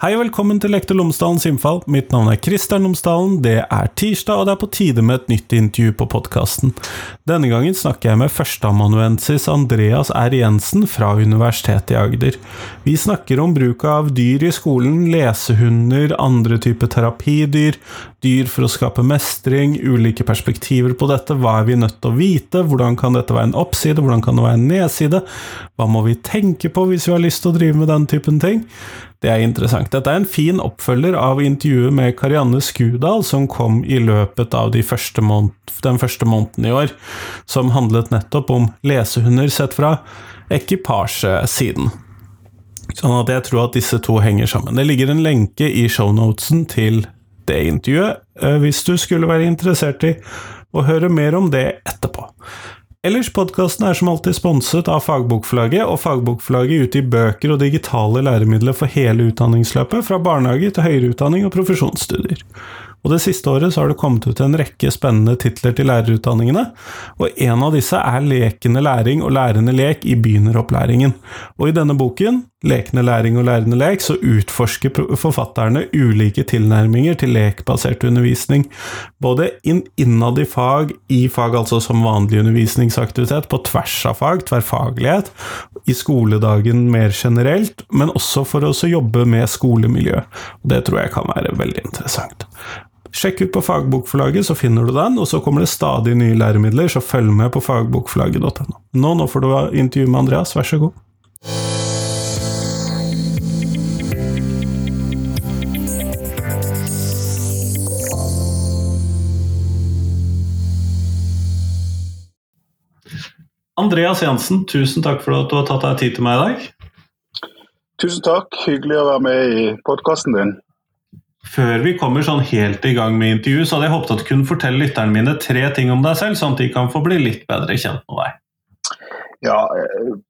Hei og velkommen til Lektor Lomsdalens innfall. Mitt navn er Kristian Lomsdalen. Det er tirsdag, og det er på tide med et nytt intervju på podkasten. Denne gangen snakker jeg med førsteamanuensis Andreas R. Jensen fra Universitetet i Agder. Vi snakker om bruk av dyr i skolen, lesehunder, andre typer terapidyr, dyr for å skape mestring, ulike perspektiver på dette, hva er vi nødt til å vite, hvordan kan dette være en oppside, hvordan kan det være en nedside, hva må vi tenke på hvis vi har lyst til å drive med den typen ting? Det er interessant. Dette er en fin oppfølger av intervjuet med Karianne Skudal, som kom i løpet av de første den første måneden i år, som handlet nettopp om lesehunder sett fra ekvipasjesiden. Sånn at jeg tror at disse to henger sammen. Det ligger en lenke i shownotesen til det intervjuet, eh, hvis du skulle være interessert i å høre mer om det etterpå. Ellers, podkasten er som alltid sponset av Fagbokforlaget, og Fagbokforlaget utgir bøker og digitale læremidler for hele utdanningsløpet, fra barnehage til høyere utdanning og profesjonsstudier. Og Det siste året så har det kommet ut en rekke spennende titler til lærerutdanningene, og en av disse er Lekende læring og lærende lek i begynneropplæringen. Og i denne boken, Lekende læring og lærende lek, så utforsker forfatterne ulike tilnærminger til lekbasert undervisning, både innad i fag, i fag altså som vanlig undervisningsaktivitet, på tvers av fag, tverrfaglighet, i skoledagen mer generelt, men også for å jobbe med skolemiljø. Det tror jeg kan være veldig interessant. Sjekk ut på Fagbokforlaget, så finner du den, og så kommer det stadig nye læremidler, så følg med på fagbokforlaget.no. Nå, nå får du intervju med Andreas, vær så god. Andreas Jansen, tusen takk for at du har tatt deg tid til meg i dag. Tusen takk, hyggelig å være med i podkasten din. Før vi kommer sånn helt i gang med intervju, så hadde jeg håpet at du kunne fortelle lytterne mine tre ting om deg selv, sånn at de kan få bli litt bedre kjent med deg. Ja,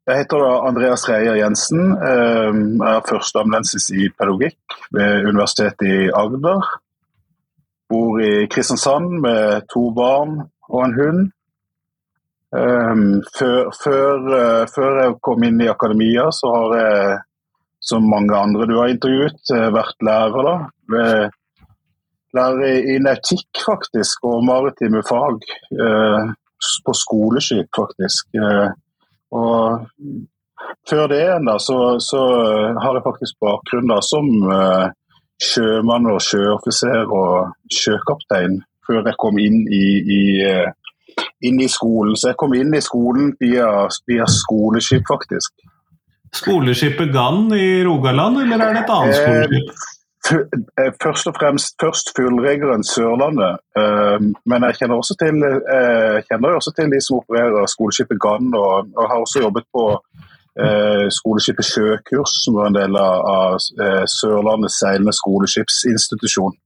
jeg heter Andreas Reier Jensen. Jeg er førsteamanuensis i pedagogikk ved Universitetet i Agder. Bor i Kristiansand med to barn og en hund. Før, før, før jeg kom inn i akademia, så har jeg som mange andre du har intervjuet, eh, vært lærer. da. Lærer i nautikk, faktisk, og maritime fag. Uh, på skoleskip, faktisk. Uh, og før det igjen, da, så, så, har jeg faktisk bakgrunn da, som sjømann og sjøoffiser og sjøkaptein før jeg kom inn i, i, inn i skolen. Så jeg kom inn i skolen via, via skoleskip, faktisk. Skoleskipet Gann i Rogaland, eller er det et annet skoleskip? Eh, først og fremst først fullreggeren Sørlandet, eh, men jeg kjenner også til, jeg kjenner også til de som opererer skoleskipet Gann, og, og har også jobbet på skoleskipet Sjøkurs, som var en del av Sørlandets seilende skoleskipsinstitusjon.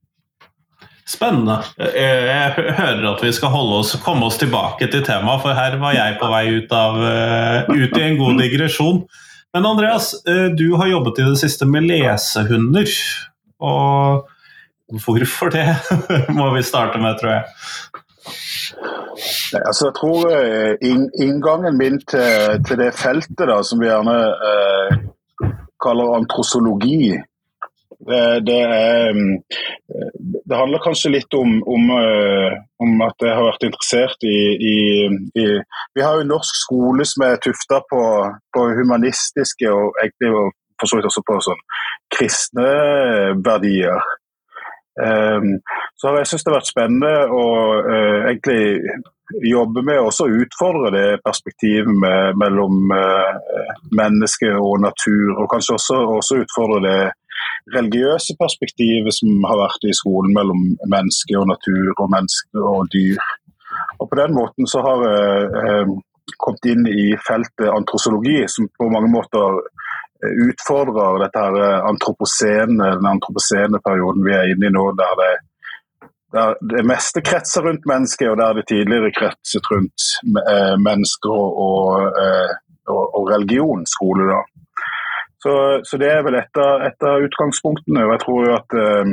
Spennende. Jeg hører at vi skal oss, komme oss tilbake til temaet, for her var jeg på vei ut, av, ut i en god digresjon. Men Andreas, eh, du har jobbet i det siste med lesehunder. Og hvorfor det, må vi starte med, tror jeg. Altså, jeg tror eh, inngangen min til, til det feltet da, som vi gjerne eh, kaller antrosologi, Eh, det, er, mm, det, handler kanskje litt om, om, eh, om, at jeg har vært interessert i, i, i, Vi har jo norsk skole som er tufta på, på, humanistiske og egentlig for så vidt også på sånn kristne verdier. Um, så har jeg syntes det har vært spennende å egentlig jobbe med å utfordre det perspektivet mellom menneske og natur, og kanskje også, også utfordre det religiøse perspektivet som har vært i skolen mellom menneske og natur og menneske og dyr. Og På den måten så har jeg eh, kommet inn i feltet antrosologi, som på mange måter eh, utfordrer dette her antroposene, den antropocene perioden vi er inne i nå, der det, der det meste kretser rundt mennesket, og der det tidligere kretset rundt mennesker og, og, og religion, skole. da. Så, så, det er vel et av, et av utgangspunktene. og jeg tror jo at, um,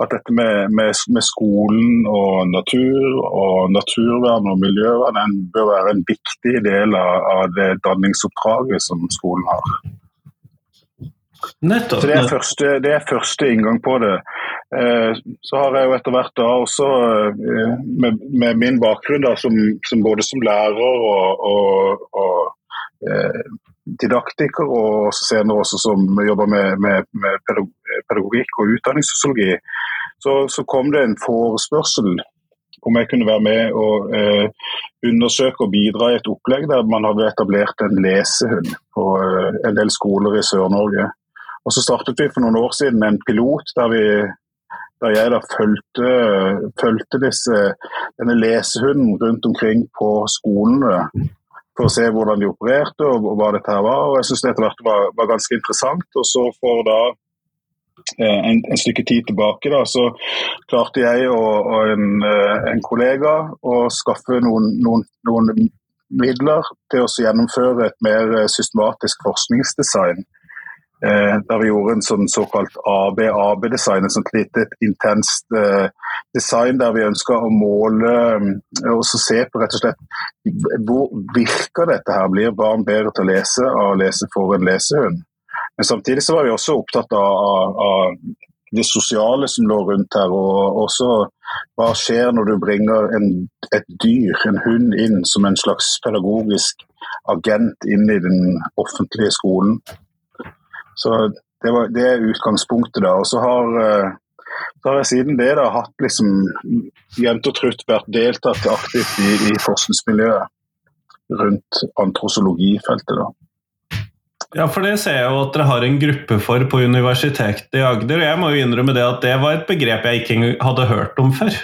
at dette med, med, med, skolen og natur og naturvern og miljøvern bør være en viktig del av, av det danningsoppdraget som skolen har. Nettopp. Så det er, første, det er første inngang på det. Eh, så har jeg jo etter hvert da også, eh, med, med min bakgrunn da, som, som både som lærer og, og, og eh, didaktiker, og senere også som jobber med, med, med pedagogikk og utdanningssosiologi, så, så, kom det en forespørsel om jeg kunne være med og eh, undersøke og bidra i et opplegg der man hadde etablert en lesehund på eh, en del skoler i Sør-Norge. Og Så startet vi for noen år siden en pilot der, vi, der jeg da fulgte, fulgte disse, denne lesehunden rundt omkring på skolene for å se hvordan de opererte og, og hva dette her var. Og Jeg syns det etter hvert var, var, ganske interessant. Og så for da eh, en, en, stykke tid tilbake da, så klarte jeg og, og en, eh, en, kollega å skaffe noen, noen, noen midler til å gjennomføre et mer systematisk forskningsdesign Eh, der vi gjorde en sånn såkalt AB-AB-design, et sånt lite intenst eh, design der vi ønska å måle eh, og se på rett og slett hvor virker dette her. Blir barn bedre til å lese av å lese for en lesehund? Men samtidig så var vi også opptatt av, av det sosiale som lå rundt her. Og også hva skjer når du bringer en, et dyr, en hund, inn som en slags pedagogisk agent inn i den offentlige skolen. Så det, var, det er utgangspunktet. da. Og så har, eh, så har jeg siden det da hatt liksom jevnt og trutt vært deltatt aktivt i, i forskningsmiljøet rundt antrosologifeltet. da. Ja, for det ser jeg jo at dere har en gruppe for på Universitetet i Agder. og Jeg må jo innrømme det at det var et begrep jeg ikke hadde hørt om før.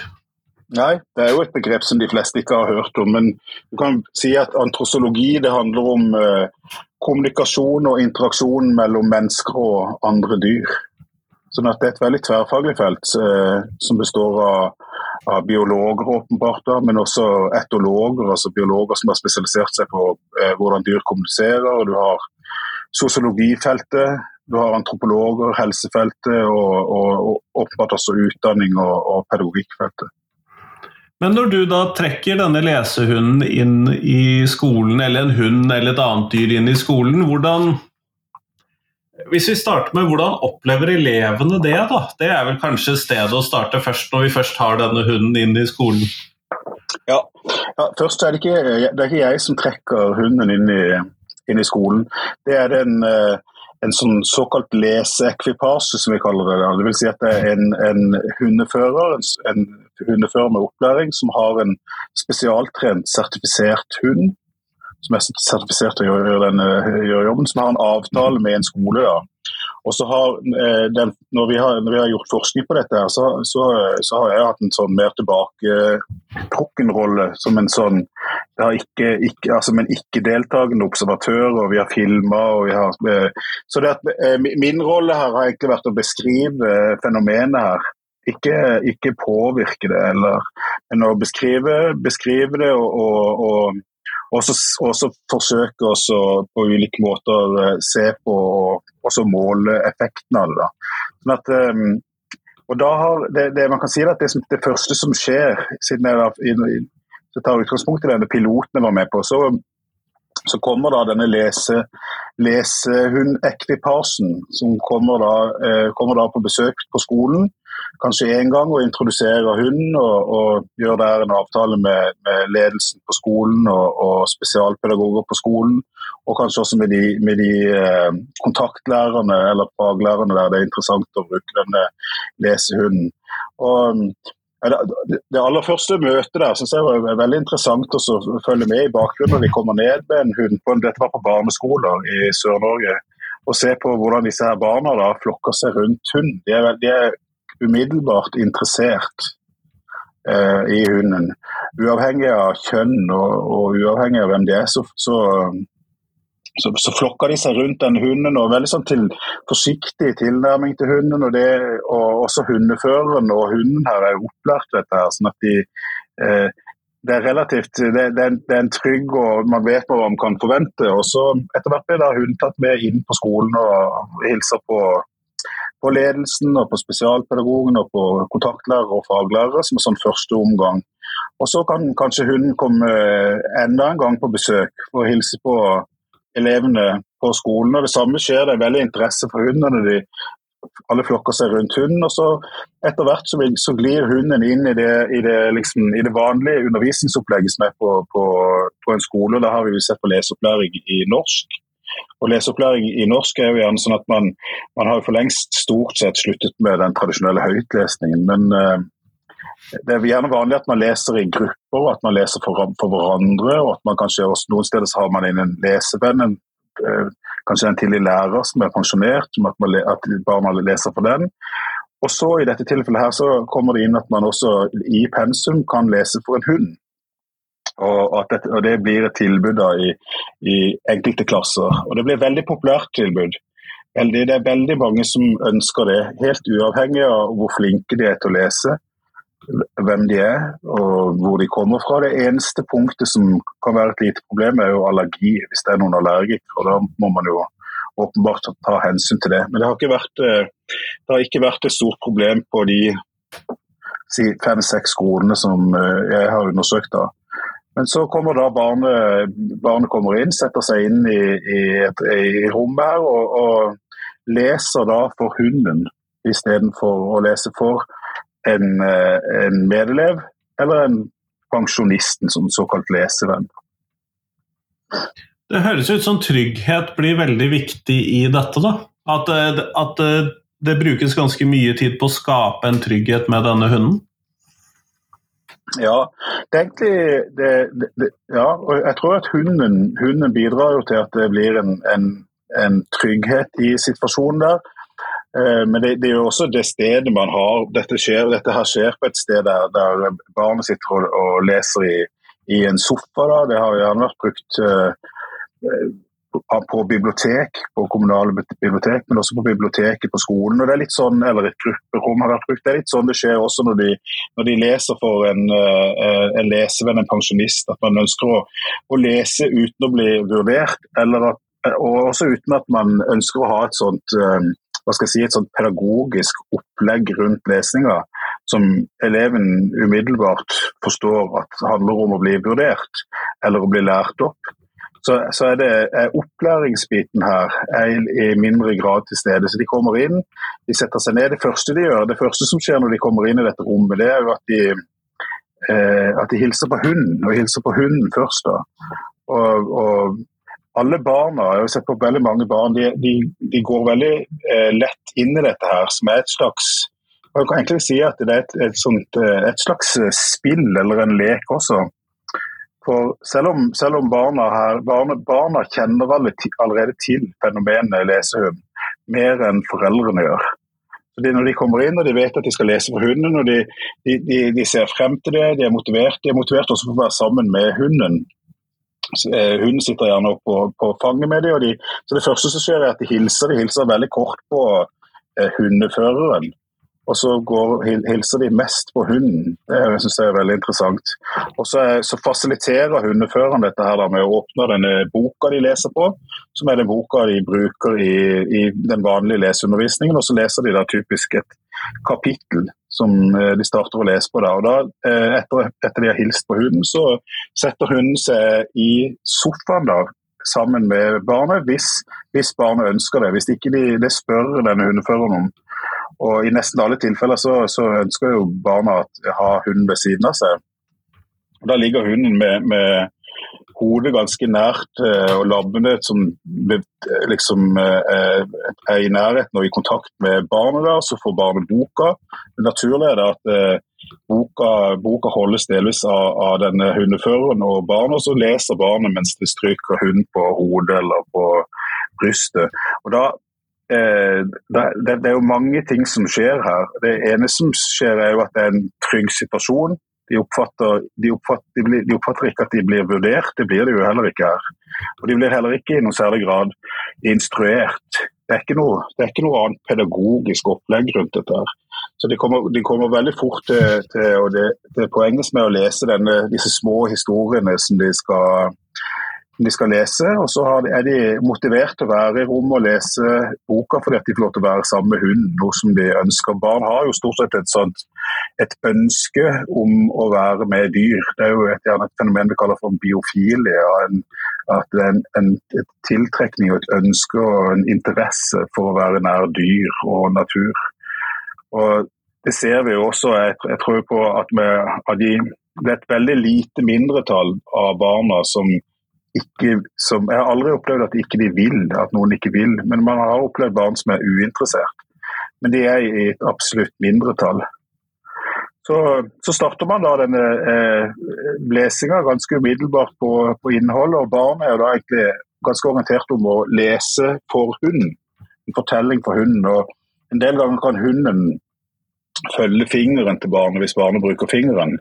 Nei, det er jo et begrep som de fleste ikke har hørt om. Men du kan si at antrosologi det handler om eh, kommunikasjon og interaksjon mellom mennesker og andre dyr. Sånn at Det er et veldig tverrfaglig felt eh, som består av, av biologer, åpenbart, men også etologer, altså biologer som har spesialisert seg på eh, hvordan dyr kommuniserer. Du har sosiologifeltet, du har antropologer, helsefeltet og, og, og åpenbart også utdanning og, og pedagogikkfeltet. Men når du da trekker denne lesehunden inn i skolen, eller en hund eller et annet dyr inn i skolen, hvordan Hvis vi starter med hvordan opplever elevene det, da? Det er vel kanskje stedet å starte først, når vi først har denne hunden inn i skolen? Ja, ja først er det, ikke, det er ikke jeg som trekker hunden inn i, inn i skolen. Det er den uh, en sånn såkalt leseekvipasje, som vi kaller det. Det vil si at det er en, en hundefører, en hundefører med opplæring som har en spesialtrent, sertifisert hund, som er sertifisert til å gjøre, den, gjøre jobben, som har en avtale med en skole. da, og så har, eh, den, når, vi har, når, vi har, gjort forskning på dette, her, så, så, så har jeg hatt en sånn mer tilbaketrukken rolle. Som en sånn ikke, ikke, altså en ikke-deltakende observatør, og vi har filma. Eh, det at, eh, min rolle her har egentlig vært å beskrive fenomenet her. Ikke, ikke påvirke det, eller, men å beskrive, beskrive det og, og, og også, også forsøke å på ulike måter eh, se på og måle effekten av det. Sånn at, um, og da har det, det, man kan si at det, det første som skjer, siden jeg så tar utgangspunkt i denne piloten jeg var med på, så, så kommer da denne lese, lesehundekvipasjen som kommer da, eh, kommer da, på besøk på skolen kanskje én gang og introduserer hunden og, og, gjør der en avtale med, med ledelsen på skolen og, og, spesialpedagoger på skolen. Og kanskje også med de, med de eh, kontaktlærerne eller faglærerne der det er interessant å bruke denne lesehunden. Og, det aller første møtet der synes jeg var veldig interessant å følge med i bakgrunnen vi kommer ned med en hund. på Dette var på barneskoler i Sør-Norge. Og se på hvordan disse her barna da flokker seg rundt hund. De er, de er umiddelbart interessert eh, i hunden. Uavhengig av kjønn og, og, uavhengig av hvem de er, så, så, så, så flokker de seg rundt den hunden. og Veldig sånn til, forsiktig tilnærming til hunden. og, det, og Også hundeføreren og hunden her er opplært dette. her, sånn at de eh, det er relativt, det, det, er en, det, er en, trygg og man vet hva man kan forvente. og så Etter hvert blir da hunden tatt med inn på skolen og hilser på på ledelsen og på spesialpedagogen og på kontaktlærere og faglærere som er sånn første omgang. Og Så kan kanskje hunden komme enda en gang på besøk og hilse på elevene på skolen. og Det samme skjer, det er veldig interesse for hundene. de alle flokker seg rundt hunden. og så Etter hvert så, så glir hunden inn i det, i, det, liksom, i det, vanlige undervisningsopplegget som er på, på, på en skole. Da har vi sett på leseopplæring i norsk. Og Leseopplæring i norsk er jo gjerne sånn at man, man har for lengst stort sett sluttet med den tradisjonelle høytlesningen. Men uh, det er gjerne vanlig at man leser i grupper, at man leser for, for hverandre. og at man kanskje også Noen steder så har man inn en lesevenn, en, uh, kanskje en tidlig lærer som er pensjonert, at, man, at barna leser for den. Og så I dette tilfellet her så kommer det inn at man også i pensum kan lese for en hund. Og, det, og det blir et tilbud da, i, i, enkelte klasser. Og det blir et veldig populært tilbud. Det er veldig mange som ønsker det, helt uavhengig av hvor flinke de er til å lese, hvem de er og hvor de kommer fra. Det eneste punktet som kan være et lite problem, er jo allergi, hvis det er noen allergikere. Da må man jo åpenbart ta hensyn til det. Men det har ikke vært, det har ikke vært et stort problem på de si, fem-seks skolene som eh, jeg har undersøkt. da. Men så kommer da barnet, barnet kommer inn, setter seg inn i, i, et, i rommet her og, og, leser da for hunden istedenfor å lese for en, en medelev eller en pensjonisten som såkalt lesevenn. Det høres ut som trygghet blir veldig viktig i dette. da. At, at det brukes ganske mye tid på å skape en trygghet med denne hunden? Ja, det er egentlig det, det, det, ja, og jeg tror at hunden, hunden, bidrar til at det blir en, en, en trygghet i situasjonen der. Eh, men det, er jo også det stedet man har Dette, skjer, dette her skjer på et sted der, der barnet sitter og, og leser i, i, en sofa. Da. Det har gjerne vært brukt uh, på bibliotek, på kommunale bibliotek, men også på biblioteket på skolen. og det er litt sånn, eller et grupperom har vært brukt. Det er litt sånn det skjer også når de, når de leser for en, uh, en, lesevenn, en pensjonist. At man ønsker å, å lese uten å bli vurdert, eller at, og også uten at man ønsker å ha et sånt eh, hva skal jeg si, et sånt pedagogisk opplegg rundt lesninga som eleven umiddelbart forstår at handler om å bli vurdert eller å bli lært opp så, så er det er opplæringsbiten her er i, i, mindre grad til stede. Så De kommer inn, de setter seg ned. Det første de gjør, det første som skjer når de kommer inn i dette rommet, det er jo at de, eh, at de hilser på hunden, og hilser på hunden først. da. Og, og alle barna, jeg har sett på veldig mange barn, de, de, de går veldig eh, lett inn i dette her, som er et slags jeg kan egentlig si at det er et, et, sånt, eh, et slags spill eller en lek også. For selv om, selv om barna, her, barna, barna, kjenner allerede til fenomenet lesehund mer enn foreldrene gjør. Fordi når de kommer inn og de vet at de skal lese for hunden, og de, de, de ser frem til det, de er motivert. De er motivert også for å være sammen med hunden. Eh, hunden sitter gjerne opp på, på fanget med dem. så Det første som skjer er at de hilser. De hilser veldig kort på eh, hundeføreren. Og så går, hilser de mest på hunden. Det jeg synes jeg er veldig interessant. Og så, så fasiliterer hundeføreren dette her da, med å åpne denne boka de leser på, som er den boka de bruker i, i den vanlige leseundervisningen. Og så leser de da typisk et kapittel som eh, de starter å lese på. Da. Og da, eh, etter, etter de har hilst på hunden, så setter hunden seg i sofaen da, sammen med barnet, hvis, hvis barnet ønsker det. Hvis ikke de, det spør denne hundeføreren om. Og I nesten alle tilfeller så, så ønsker jo barna å ha hunden ved siden av seg. Og Da ligger hunden med, med hodet ganske nært eh, og labbene som liksom eh, er i nærheten og i kontakt med barnet. der, Så får barnet boka. Det naturlige er at eh, boka, boka holdes delvis av, av denne hundeføreren og barnet, og så leser barnet mens det stryker hunden på hodet eller på brystet. Og da Eh, det, er jo mange ting som skjer her. Det ene som skjer, er jo at det er en trygg situasjon. De oppfatter, de, oppfatter, de, oppfatter, ikke at de blir vurdert, det blir de jo heller ikke her. Og De blir heller ikke i noen særlig grad instruert. Det er ikke noe, er ikke noe annet pedagogisk opplegg rundt dette. her. Så De kommer, de kommer veldig fort til, til og det, det poenget med å lese denne, disse små historiene som de skal de skal lese, og så er de motivert til å være i rommet og lese boka fordi at de får lov til å være sammen med hunden, noe som de ønsker. Barn har jo stort sett et, sånt, et ønske om å være med dyr. Det er jo et, et fenomen vi kaller for biofilia. En, at det er en, en et tiltrekning og et ønske og en interesse for å være nær dyr og natur. Og det ser vi jo også. Jeg, jeg tror på at vi, av de, det er et veldig lite mindretall av barna som ikke som, Jeg har aldri opplevd at ikke de vil, at noen ikke vil. Men man har opplevd barn som er uinteressert. Men de er i et absolutt mindretall. Så, så starter man da denne eh, lesinga ganske umiddelbart på, på innholdet. Og barn er jo da egentlig ganske orientert om å lese for hunden. En fortelling for hunden. Og en del ganger kan hunden følge fingeren til barnet hvis barnet bruker fingeren.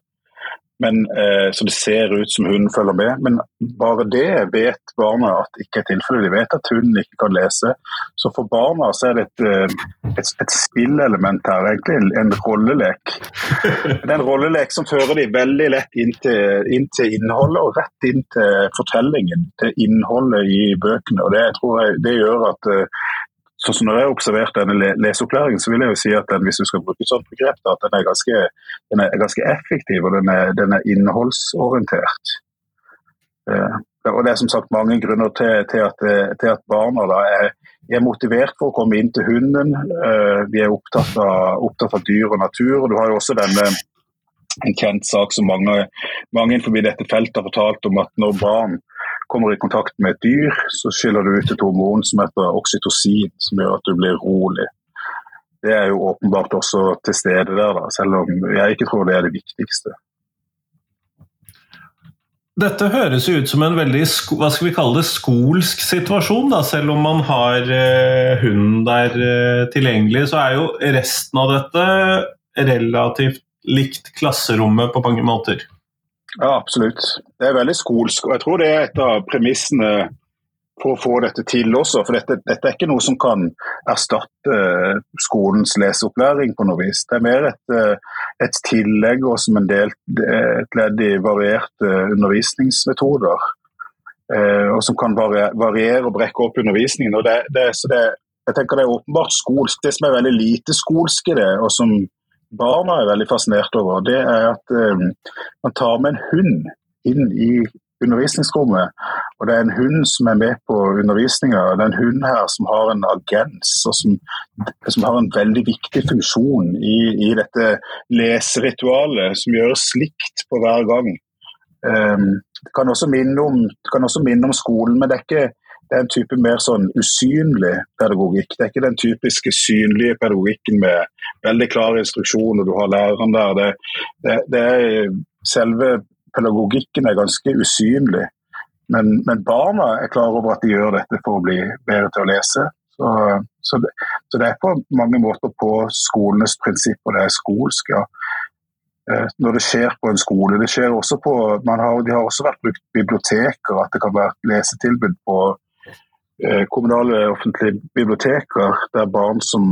Men, eh, så det ser ut som hunden følger med. Men bare det vet barna at ikke er tilfellet. De vet at hunden ikke kan lese. Så for barna så er det et, eh, et, et spillelement her, egentlig en rollelek. Det er en rollelek som fører de veldig lett inn til, inn til innholdet og rett inn til fortellingen. Til innholdet i bøkene. Og det, tror jeg, det gjør at eh, sånn som når jeg har observert denne leseopplæringen, så vil jeg jo si at den, hvis du skal bruke et sånt begrep, da, at den er ganske, den er ganske effektiv og den er, den er innholdsorientert. Eh, og Det er som sagt mange grunner til, til, at, til at, barna da er, er, motivert for å komme inn til hunden. Eh, de er opptatt av, opptatt av, dyr og natur. og Du har jo også denne en kjent sak som mange, mange innenfor dette feltet har fortalt om at når barn kommer i kontakt med et dyr, så skiller du ut et hormon som heter oksytocin, som gjør at du blir rolig. Det er jo åpenbart også til stede der, da, selv om jeg ikke tror det er det viktigste. Dette høres ut som en veldig hva skal vi kalle det, skolsk situasjon. Da. Selv om man har eh, hunden der eh, tilgjengelig, så er jo resten av dette relativt likt klasserommet på mange måter. Ja, absolutt. Det er veldig skolsk. og Jeg tror det er et av premissene for å få dette til også. For dette, dette er ikke noe som kan erstatte skolens leseopplæring på noe vis. Det er mer et, et tillegg og som en del, et ledd i varierte undervisningsmetoder. Eh, og som kan variere og brekke opp undervisningen. og det, det, det, jeg tenker det er åpenbart skolsk. Det som er veldig lite skolsk i det, og som barna er veldig fascinert over, det er at um, man tar med en hund inn i undervisningsrommet. Og det er en hund som er med på undervisninga. Det er en hund her som har en agens, og som, som har en veldig viktig funksjon i, i, dette leseritualet, som gjøres likt på hver gang. Um, det kan minne om, kan også minne om skolen, men det er ikke det er en type mer sånn usynlig pedagogikk. Det er ikke den typiske synlige pedagogikken med veldig klare instruksjoner, du har læreren der. Det, det, det er, selve pedagogikken er ganske usynlig. Men, men, barna er klar over at de gjør dette for å bli bedre til å lese. Så, så, det, så det, er på mange måter på skolenes prinsipper det er skolsk. ja eh, når det skjer på en skole. Det skjer også på, har, De har også vært brukt biblioteker, at det kan være lesetilbud på kommunale offentlige biblioteker der barn som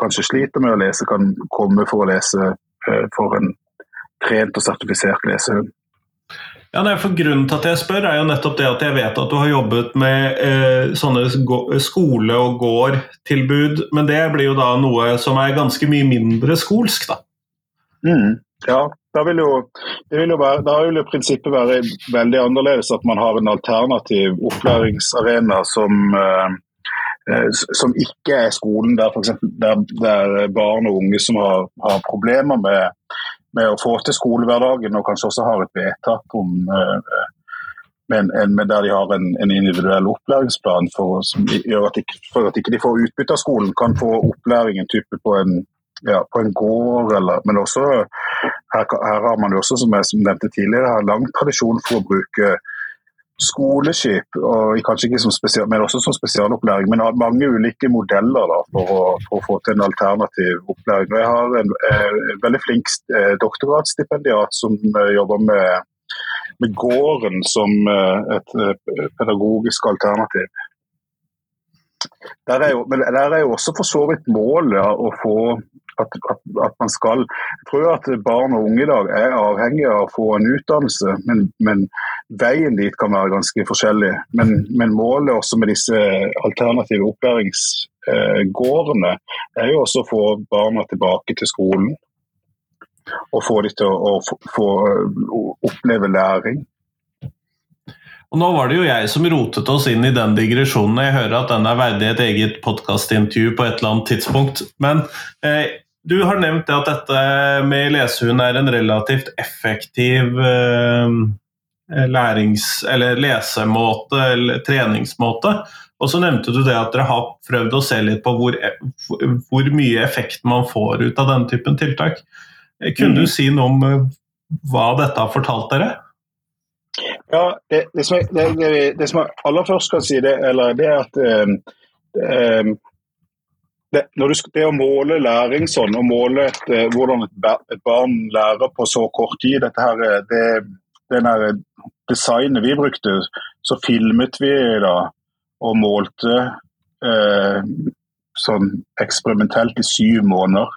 kanskje sliter med å lese, kan komme for å lese eh, for en trent og sertifisert lesehund. Ja, nei, for Grunnen til at jeg spør, er jo nettopp det at jeg vet at du har jobbet med eh, sånne skole- og gårdtilbud, men det blir jo da noe som er ganske mye mindre skolsk, da? Mm, ja, da vil, jo, vil være, da vil jo prinsippet være veldig annerledes at man har en alternativ opplæringsarena som, eh, eh som ikke er skolen, der, for eksempel, der, der barn og unge som har, har problemer med, med, å få til skolehverdagen, og kanskje også har et vedtak om eh, men, en, der de har en, en individuell opplæringsplan for, som gjør at, de, for at ikke de får utbytte av skolen, kan få opplæringen type på en ja, på en gård, eller, men også her, her, har man jo også, som jeg nevnte tidligere, lang tradisjon for å bruke skoleskip, og kanskje ikke som spesial, men også som spesialopplæring. Men har mange ulike modeller da, for, å, for, å, få til en alternativ opplæring. Og jeg har en, en veldig flink eh, doktorgradsstipendiat som eh, jobber med, med gården som eh, et pedagogisk alternativ. Der er, jo, men der er jo også for så vidt målet å få at, at, at, man skal Jeg tror at barn og unge i dag er avhengige av å få en utdannelse, men, men veien dit kan være ganske forskjellig. Men, men målet også med disse alternative opplæringsgårdene er jo også å få barna tilbake til skolen. Og få dem til å, å få oppleve læring. Og Nå var det jo jeg som rotet oss inn i den digresjonen. Jeg hører at den er verdig et eget podkastintervju på et eller annet tidspunkt. Men eh, du har nevnt at dette med lesehund er en relativt effektiv eh, lærings- eller lesemåte eller treningsmåte. Og så nevnte du det at dere har prøvd å se litt på hvor, hvor mye effekt man får ut av denne typen tiltak. Kunne du mm. si noe om eh, hva dette har fortalt dere? Ja, det, det, som, jeg, det, det som, jeg, aller først skal si, det, eller, det er at um, um, det, du, det, å måle læring sånn, og måle et, eh, hvordan et, et, barn lærer på så kort tid dette her, eh, det, den designet vi brukte, så filmet vi da og målte eh, sånn eksperimentelt i syv måneder.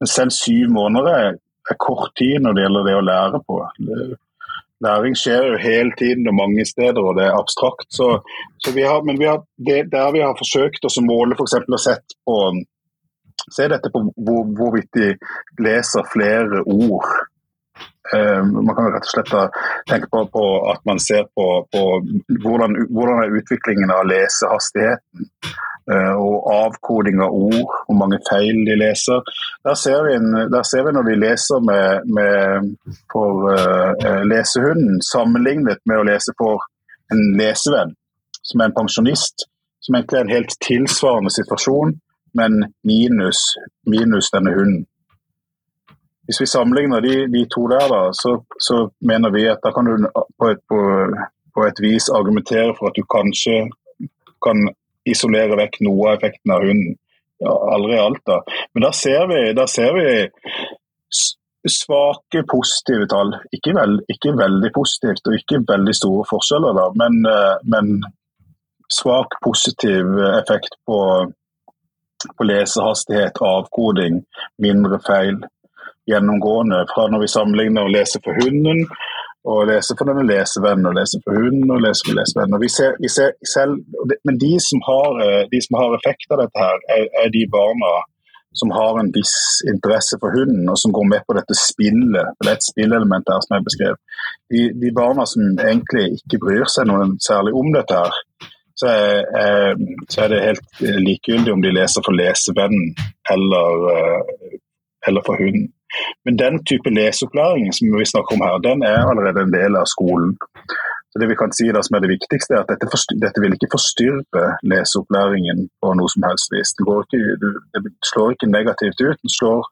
Men selv syv måneder er, er, kort tid når det gjelder det å lære på. Læring skjer jo hele tiden og mange steder, og det er abstrakt. Så, så vi har, men vi har, det, der vi har forsøkt å måle f.eks. og sett på Se dette på hvor, hvorvidt de leser flere ord. Um, man kan rett og slett tenke på, på at man ser på, på hvordan, hvordan, er utviklingen av lesehastigheten. Eh, og avkoding av ord, hvor mange feil de leser. Der ser vi, en, der ser vi når de leser med, med for uh, lesehunden, sammenlignet med å lese for en lesevenn, som er en pensjonist, som egentlig er en helt tilsvarende situasjon, men minus, minus denne hunden. Hvis vi sammenligner de, de to der, da, så, så, mener vi at da kan du på et, på, på et vis argumentere for at du kanskje kan isolere vekk noe av effekten av hunden. Ja, aldri alt, da. Men da ser vi, da ser vi svake positive tall. Ikke, vel, ikke, veldig positivt og ikke veldig store forskjeller, da, men, eh, men svak positiv effekt på, på lesehastighet, avkoding, mindre feil gjennomgående fra når vi sammenligner å lese for hunden og lese for denne lesevennen, og lese for hunden og lese for lesevennen. Vi ser, vi ser selv, men de som, har, eh, de som har effekt av dette, her, er, er, de barna som har en viss interesse for hunden, og som går med på dette spillet. for Det er et spillelement her som jeg beskrev. De, de, barna som egentlig ikke bryr seg noe særlig om dette, her, så er, så er det helt likegyldig om de leser for lesevennen eller, eh, eller for hunden. Men den type leseopplæring som vi snakker om her, den er allerede en del av skolen. Så det vi kan si da som er det viktigste, er at dette, dette vil ikke forstyrre leseopplæringen på noe som helst vis. Det, ikke, det slår ikke negativt ut, det slår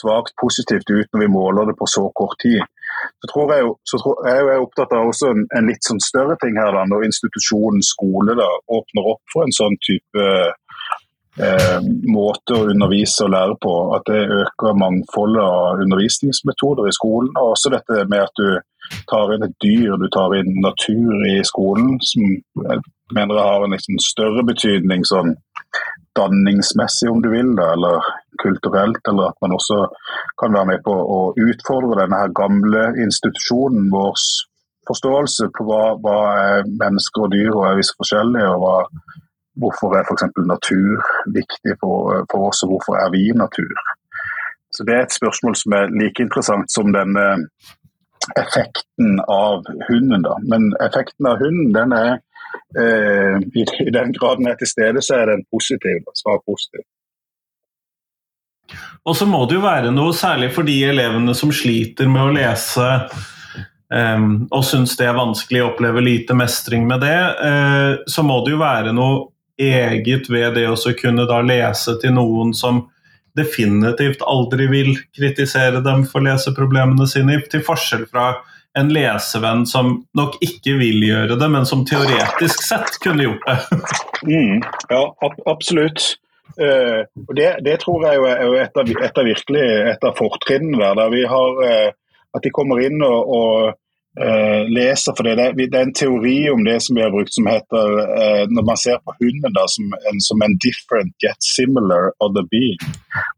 svakt positivt ut når vi måler det på så kort tid. Så, tror jeg, så tror jeg er opptatt av også en, en, litt sånn større ting her, da, når institusjonen skole da, åpner opp for en sånn type eh, måte å undervise og lære på. At det øker mangfoldet av undervisningsmetoder i skolen. Og også dette med at du tar inn et dyr, du tar inn natur i skolen, som jeg mener har en liksom større betydning sånn danningsmessig, om du vil, eller kulturelt. Eller at man også kan være med på å utfordre denne her gamle institusjonen vår forståelse på hva, hva er mennesker og dyr og er visse forskjellige, og hva Hvorfor er f.eks. natur viktig for, for, oss, og hvorfor er vi natur? Så Det er et spørsmål som er like interessant som denne effekten av hunden. Da. Men effekten av hunden, den er eh, i, i, den grad den er til stede, så er den positiv. Svar positiv. Og så må det jo være noe særlig for de elevene som sliter med å lese um, og syns det er vanskelig, å oppleve lite mestring med det, uh, så må det jo være noe eget ved det å kunne da lese til noen som definitivt aldri vil kritisere dem for leseproblemene sine, til forskjell fra en lesevenn som nok ikke vil gjøre det, men som teoretisk sett kunne gjort det. Mm, ja, absolutt. Uh, det, det, tror jeg er et av, et av virkelig et av fortrinnene der. der vi har uh, At de kommer inn og, og leser. for det, det, er en teori om det som vi har brukt som heter uh, Når man ser på hunden da, som, en, som en different yet similar other being.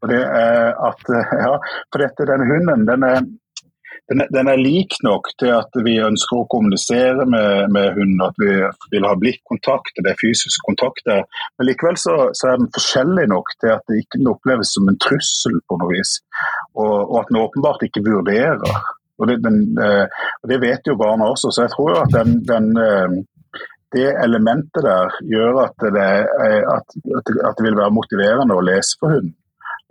Og det er at, ja, for dette, denne hunden den er, den, den, er lik nok til at vi ønsker å kommunisere med, med hunden, at vi vil ha blikkontakt, det er fysisk kontakt der. Men likevel så, så, er den forskjellig nok til at det ikke oppleves som en trussel på noe vis. Og, og at den åpenbart ikke vurderer. Og det, den, eh, og det, vet jo barna også, så jeg tror at den, den eh, det elementet der gjør at det, at, at det, vil være motiverende å lese for hunden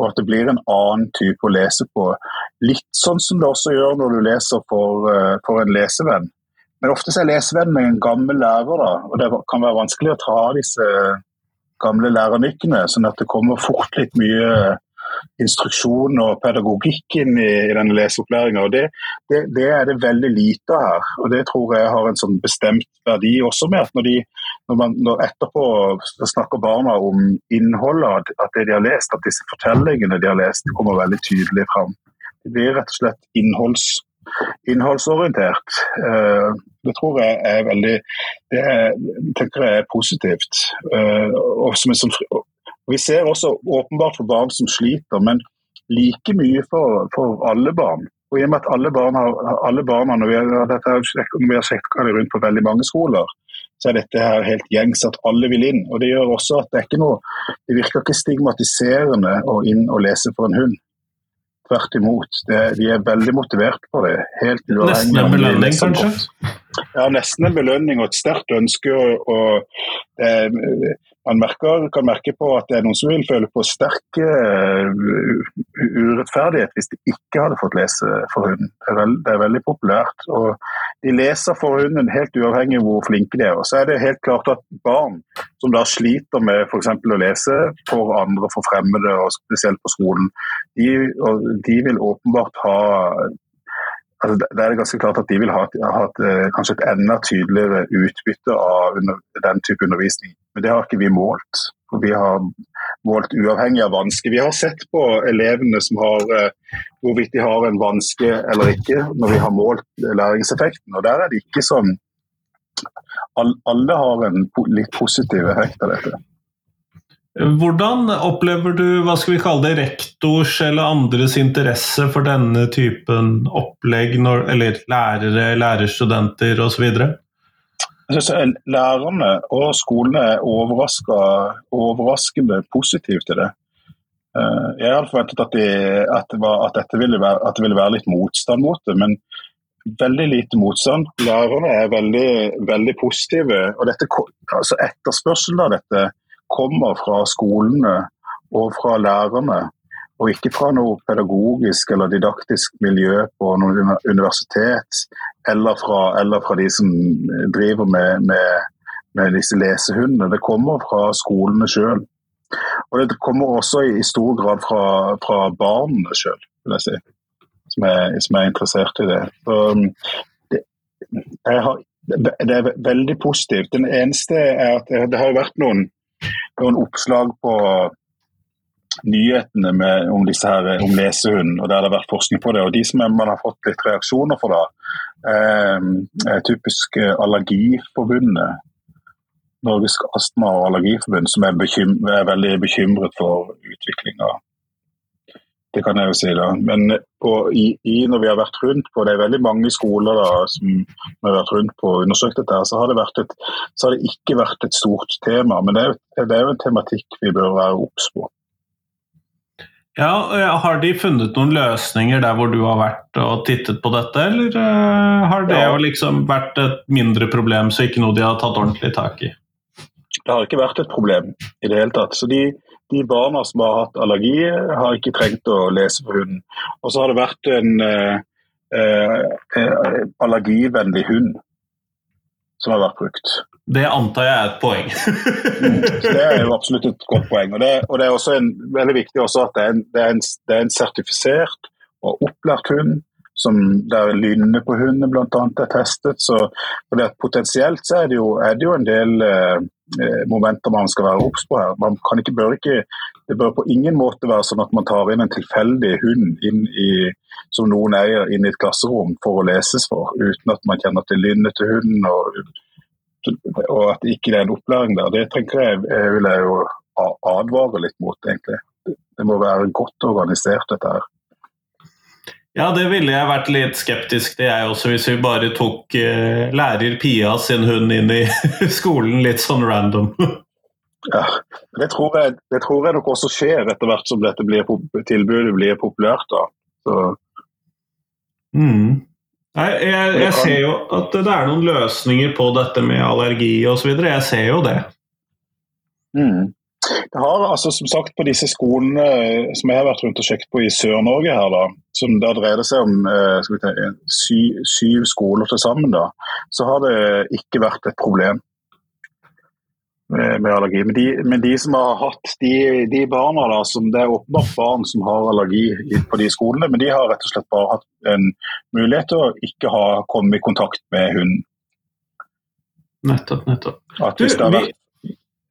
og at det blir en annen type å lese på. Litt sånn som det også gjør når du leser for, eh, for en lesevenn. Men ofte er lesevenn med en gammel lærer, da, og det kan være vanskelig å ta disse gamle lærernykkene, sånn at det kommer fort litt mye instruksjon og pedagogikken i, i denne leseopplæringa. Det, det, det, er det veldig lite her. og Det tror jeg har en sånn bestemt verdi også med at når, de, når, man, når etterpå snakker barna om innholdet av det de har lest, at disse fortellingene de har lest, kommer veldig tydelig fram. Det blir rett og slett innholds, innholdsorientert. Eh, det tror jeg er veldig det er, tenker jeg er positivt. Eh, og som en sånn vi ser også åpenbart for barn som sliter, men like mye for, for alle barn. Og i og med at alle, barn har, alle barna, når vi, har, dette, når vi har sjekka det rundt på veldig mange skoler, så er dette her helt gjengs at alle vil inn. Og Det gjør også at det er ikke noe, det virker ikke stigmatiserende å inn og lese for en hund. Tvert imot. Det, de er veldig motivert på det. helt Nesten en belønning, kanskje? Ja, nesten en belønning og et sterkt ønske. Og, og det, man merker, kan merke på at det er noen som vil føle på sterk uh, urettferdighet hvis de ikke hadde fått lese for hunden. Det er, veld, det er, veldig populært. og De leser for hunden helt uavhengig av hvor flinke de er. Og så er det helt klart at barn som da sliter med f.eks. å lese for andre, for fremmede, og spesielt på skolen, de, de vil åpenbart ha altså, det er ganske klart at de vil ha, ha et, eh, kanskje et enda tydeligere utbytte av under, den type undervisning. Men det har ikke vi målt. Vi har målt uavhengig av vanske. Vi har sett på elevene som har eh, hvorvidt de har en vanske eller ikke, når vi har målt læringseffekten. Og Der er det ikke sånn Alle har en litt positiv effekt av dette. Hvordan opplever du hva skal vi kalle det, rektors eller andres interesse for denne typen opplegg, når, eller lærere, lærerstudenter osv.? Lærerne og skolene er overraskende positive til det. Eh, jeg hadde forventet at, de, at, det var, at, ville være, at, det ville være litt motstand mot det, men veldig lite motstand. Lærerne er veldig, veldig positive. og dette, altså Etterspørselen av dette kommer fra skolene og fra lærerne, og ikke fra noe pedagogisk eller didaktisk miljø på noe universitet, eller fra, eller fra de som driver med, med, med disse lesehundene. Det kommer fra skolene sjøl. Og det kommer også i, stor grad fra, fra barna sjøl, vil jeg si, som er, som er, interessert i det. Så, det, har, det er veldig positivt. Den eneste er at det har vært noen noen oppslag på nyhetene med, om, disse her, om lesehund, og der det har vært forskning på det. og De som man har fått litt reaksjoner for, da, eh, er typisk Allergiforbundet. Norges astma- og allergiforbund, som er, bekym er veldig bekymret for utviklinga det kan jeg jo si. da. Men på, i, i, når vi har vært rundt på, det er veldig mange skoler da, som vi har vært rundt på og undersøkt dette, så har, det et, så har, det ikke vært et stort tema. Men det er, det er jo en tematikk vi bør være obs på. Ja, Har de funnet noen løsninger der hvor du har vært og tittet på dette, eller uh, har det ja. liksom vært et mindre problem, så ikke noe de har tatt ordentlig tak i? Det har ikke vært et problem i det hele tatt. Så de, de barna som har hatt allergi, har ikke trengt å lese for hunden. Og så har det vært en eh, eh, allergivennlig hund som har vært brukt. Det antar jeg er et poeng. det er jo absolutt et godt poeng. Og det, og det er også en, veldig viktig også at det er en, det er en, det er en sertifisert og opplært hund som der lynnet på hundene bl.a. er testet. Så Potensielt så er det jo, er det jo en del Eh, momenter man skal være obs på her. Man kan ikke, bør ikke, det bør på ingen måte være sånn at man tar inn en tilfeldig hund inn i, som noen eier inn i et klasserom for å leses for, uten at man kjenner til lynnet til hunden og, og at det ikke er en opplæring der. Det tenker jeg, jeg eh, vil jeg jo advare litt mot, egentlig. Det må være godt organisert, dette her. Ja, det ville jeg vært litt skeptisk til, jeg også, hvis vi bare tok eh, lærer Pia sin hund inn i skolen litt sånn random. ja, det tror, jeg, det tror, jeg, nok også skjer etter hvert som dette blir, tilbudet blir populært. da. Så. Mm. Jeg, jeg, jeg, ser jo at det er noen løsninger på dette med allergi osv. Jeg ser jo det. Mm. Det har altså som sagt på disse skolene eh, som jeg har vært rundt og sjekket på i Sør-Norge, her da, som da dreier det seg om eh, ta, syv, syv, skoler til sammen, da, så har det ikke vært et problem med, med allergi. Men de, men de, som har hatt de, de barna da, som Det er åpenbart barn som har allergi på de skolene, men de har rett og slett bare hatt en mulighet til å ikke ha kommet i kontakt med hunden. Nettopp, nettopp. At hvis det har vært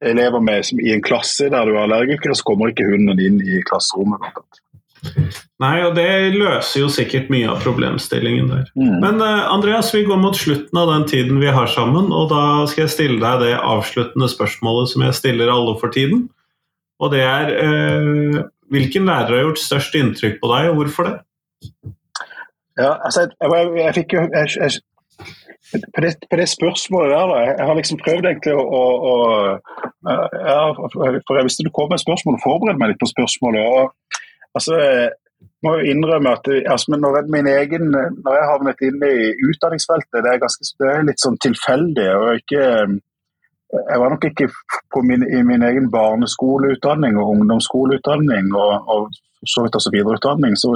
elever med som i en klasse der du er allergiker, så kommer ikke hunden inn i klasserommet. Nei, og det løser jo sikkert mye av problemstillingen der. Mm. Men uh, Andreas, vi går mot slutten av den tiden vi har sammen, og da skal jeg stille deg det avsluttende spørsmålet som jeg stiller alle for tiden. Og det er uh, hvilken lærer har gjort størst inntrykk på deg, og hvorfor det? Ja, altså, jeg, jeg, jeg fikk jo jeg, på det, på det, spørsmålet der, da, jeg har liksom prøvd egentlig å, å, å ja, For jeg visste du kom med spørsmål, og forberedte meg litt på spørsmålet. og altså, jeg må jo innrømme at altså, når, jeg, egen, når jeg havnet inn i utdanningsfeltet, det er, ganske, det er litt sånn tilfeldig. og ikke jeg var nok ikke min, i min egen barneskoleutdanning og ungdomsskoleutdanning og, og så vidt også videreutdanning. Så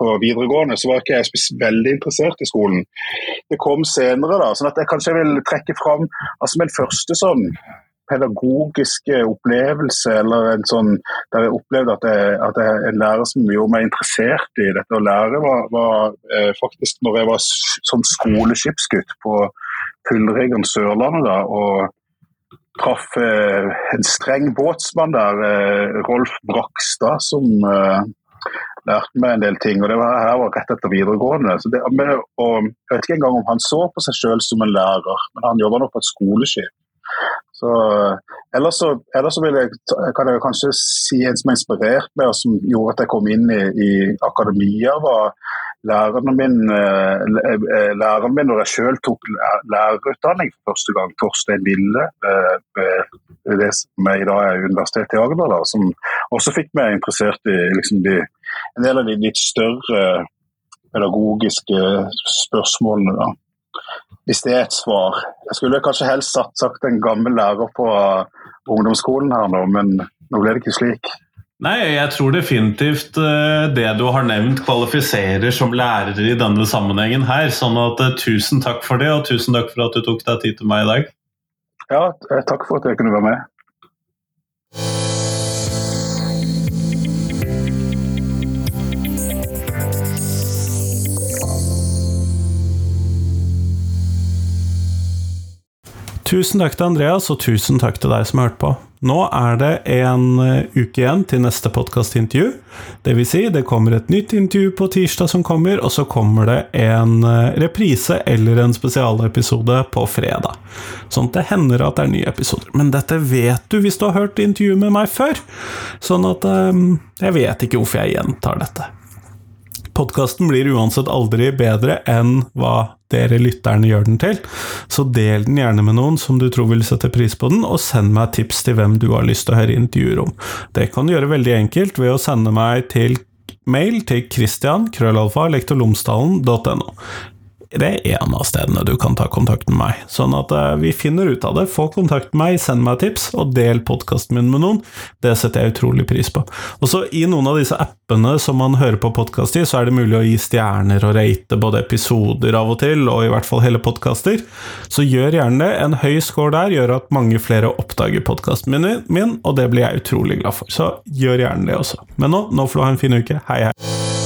på videregående så var ikke jeg veldig interessert i skolen. Det kom senere, da. sånn at jeg kanskje vil trekke fram altså min første sånn pedagogiske opplevelse, eller en sånn der jeg opplevde at, jeg, at jeg, en lærer som gjorde meg interessert i dette å lære, var, var eh, faktisk når jeg var som skoleskipsgutt på Pullreggen Sørlandet. da, og traff eh, en streng båtsmann der, eh, Rolf Brakstad, som eh, lærte meg en del ting. og Det var, her var rett etter videregående. Det, og jeg vet ikke engang om han så på seg selv som en lærer, men han jobba nå på et skoleskip. Så, ellers, så, ellers så jeg, kan jeg kanskje si en som har inspirert meg, og som gjorde at jeg kom inn i, i akademia, var læreren min, eh, eh, læreren min når jeg selv tok lærerutdanning for første gang, Torstein Ville, eh, det som i dag er Universitetet i Agder, som også fikk meg interessert i liksom de, en del av de litt større pedagogiske spørsmålene. Da. Hvis det er et svar. Jeg skulle kanskje helst sagt en gammel lærer på ungdomsskolen her nå, men nå ble det ikke slik. Nei, jeg tror definitivt eh, det du har nevnt kvalifiserer som lærer i denne sammenhengen her. Sånn at uh, tusen takk for det, og tusen takk for at du tok deg tid til meg i dag. Ja, eh, takk for at jeg kunne være med. Tusen takk til Andreas, og tusen takk til deg som har hørt på. Nå er det en eh, uke igjen til neste podkastintervju. Det vil si, det kommer et nytt intervju på tirsdag som kommer, og så kommer det en eh, reprise eller en spesialepisode på fredag. Sånn at det hender at det er nye episoder. Men dette vet du hvis du har hørt intervjuet med meg før. Sånn at um, jeg vet ikke hvorfor jeg gjentar dette. Podkasten blir uansett aldri bedre enn hva dere lytterne gjør den til, så del den gjerne med noen som du tror vil sette pris på den, og send meg tips til hvem du har lyst til å høre intervjuer om. Det kan du gjøre veldig enkelt ved å sende meg til mail til christian krøllalfa lektorlomsdalen.no det er en av stedene du kan ta kontakt med meg. Sånn at uh, vi finner ut av det. Få kontakt med meg, send meg tips, og del podkasten min med noen. Det setter jeg utrolig pris på. Og så I noen av disse appene som man hører på podkast i, så er det mulig å gi stjerner og rate både episoder av og til, og i hvert fall hele podkaster. Så gjør gjerne det. En høy score der gjør at mange flere oppdager podkasten min, og det blir jeg utrolig glad for. Så gjør gjerne det også. Men nå, nå får du ha en fin uke. Hei, hei.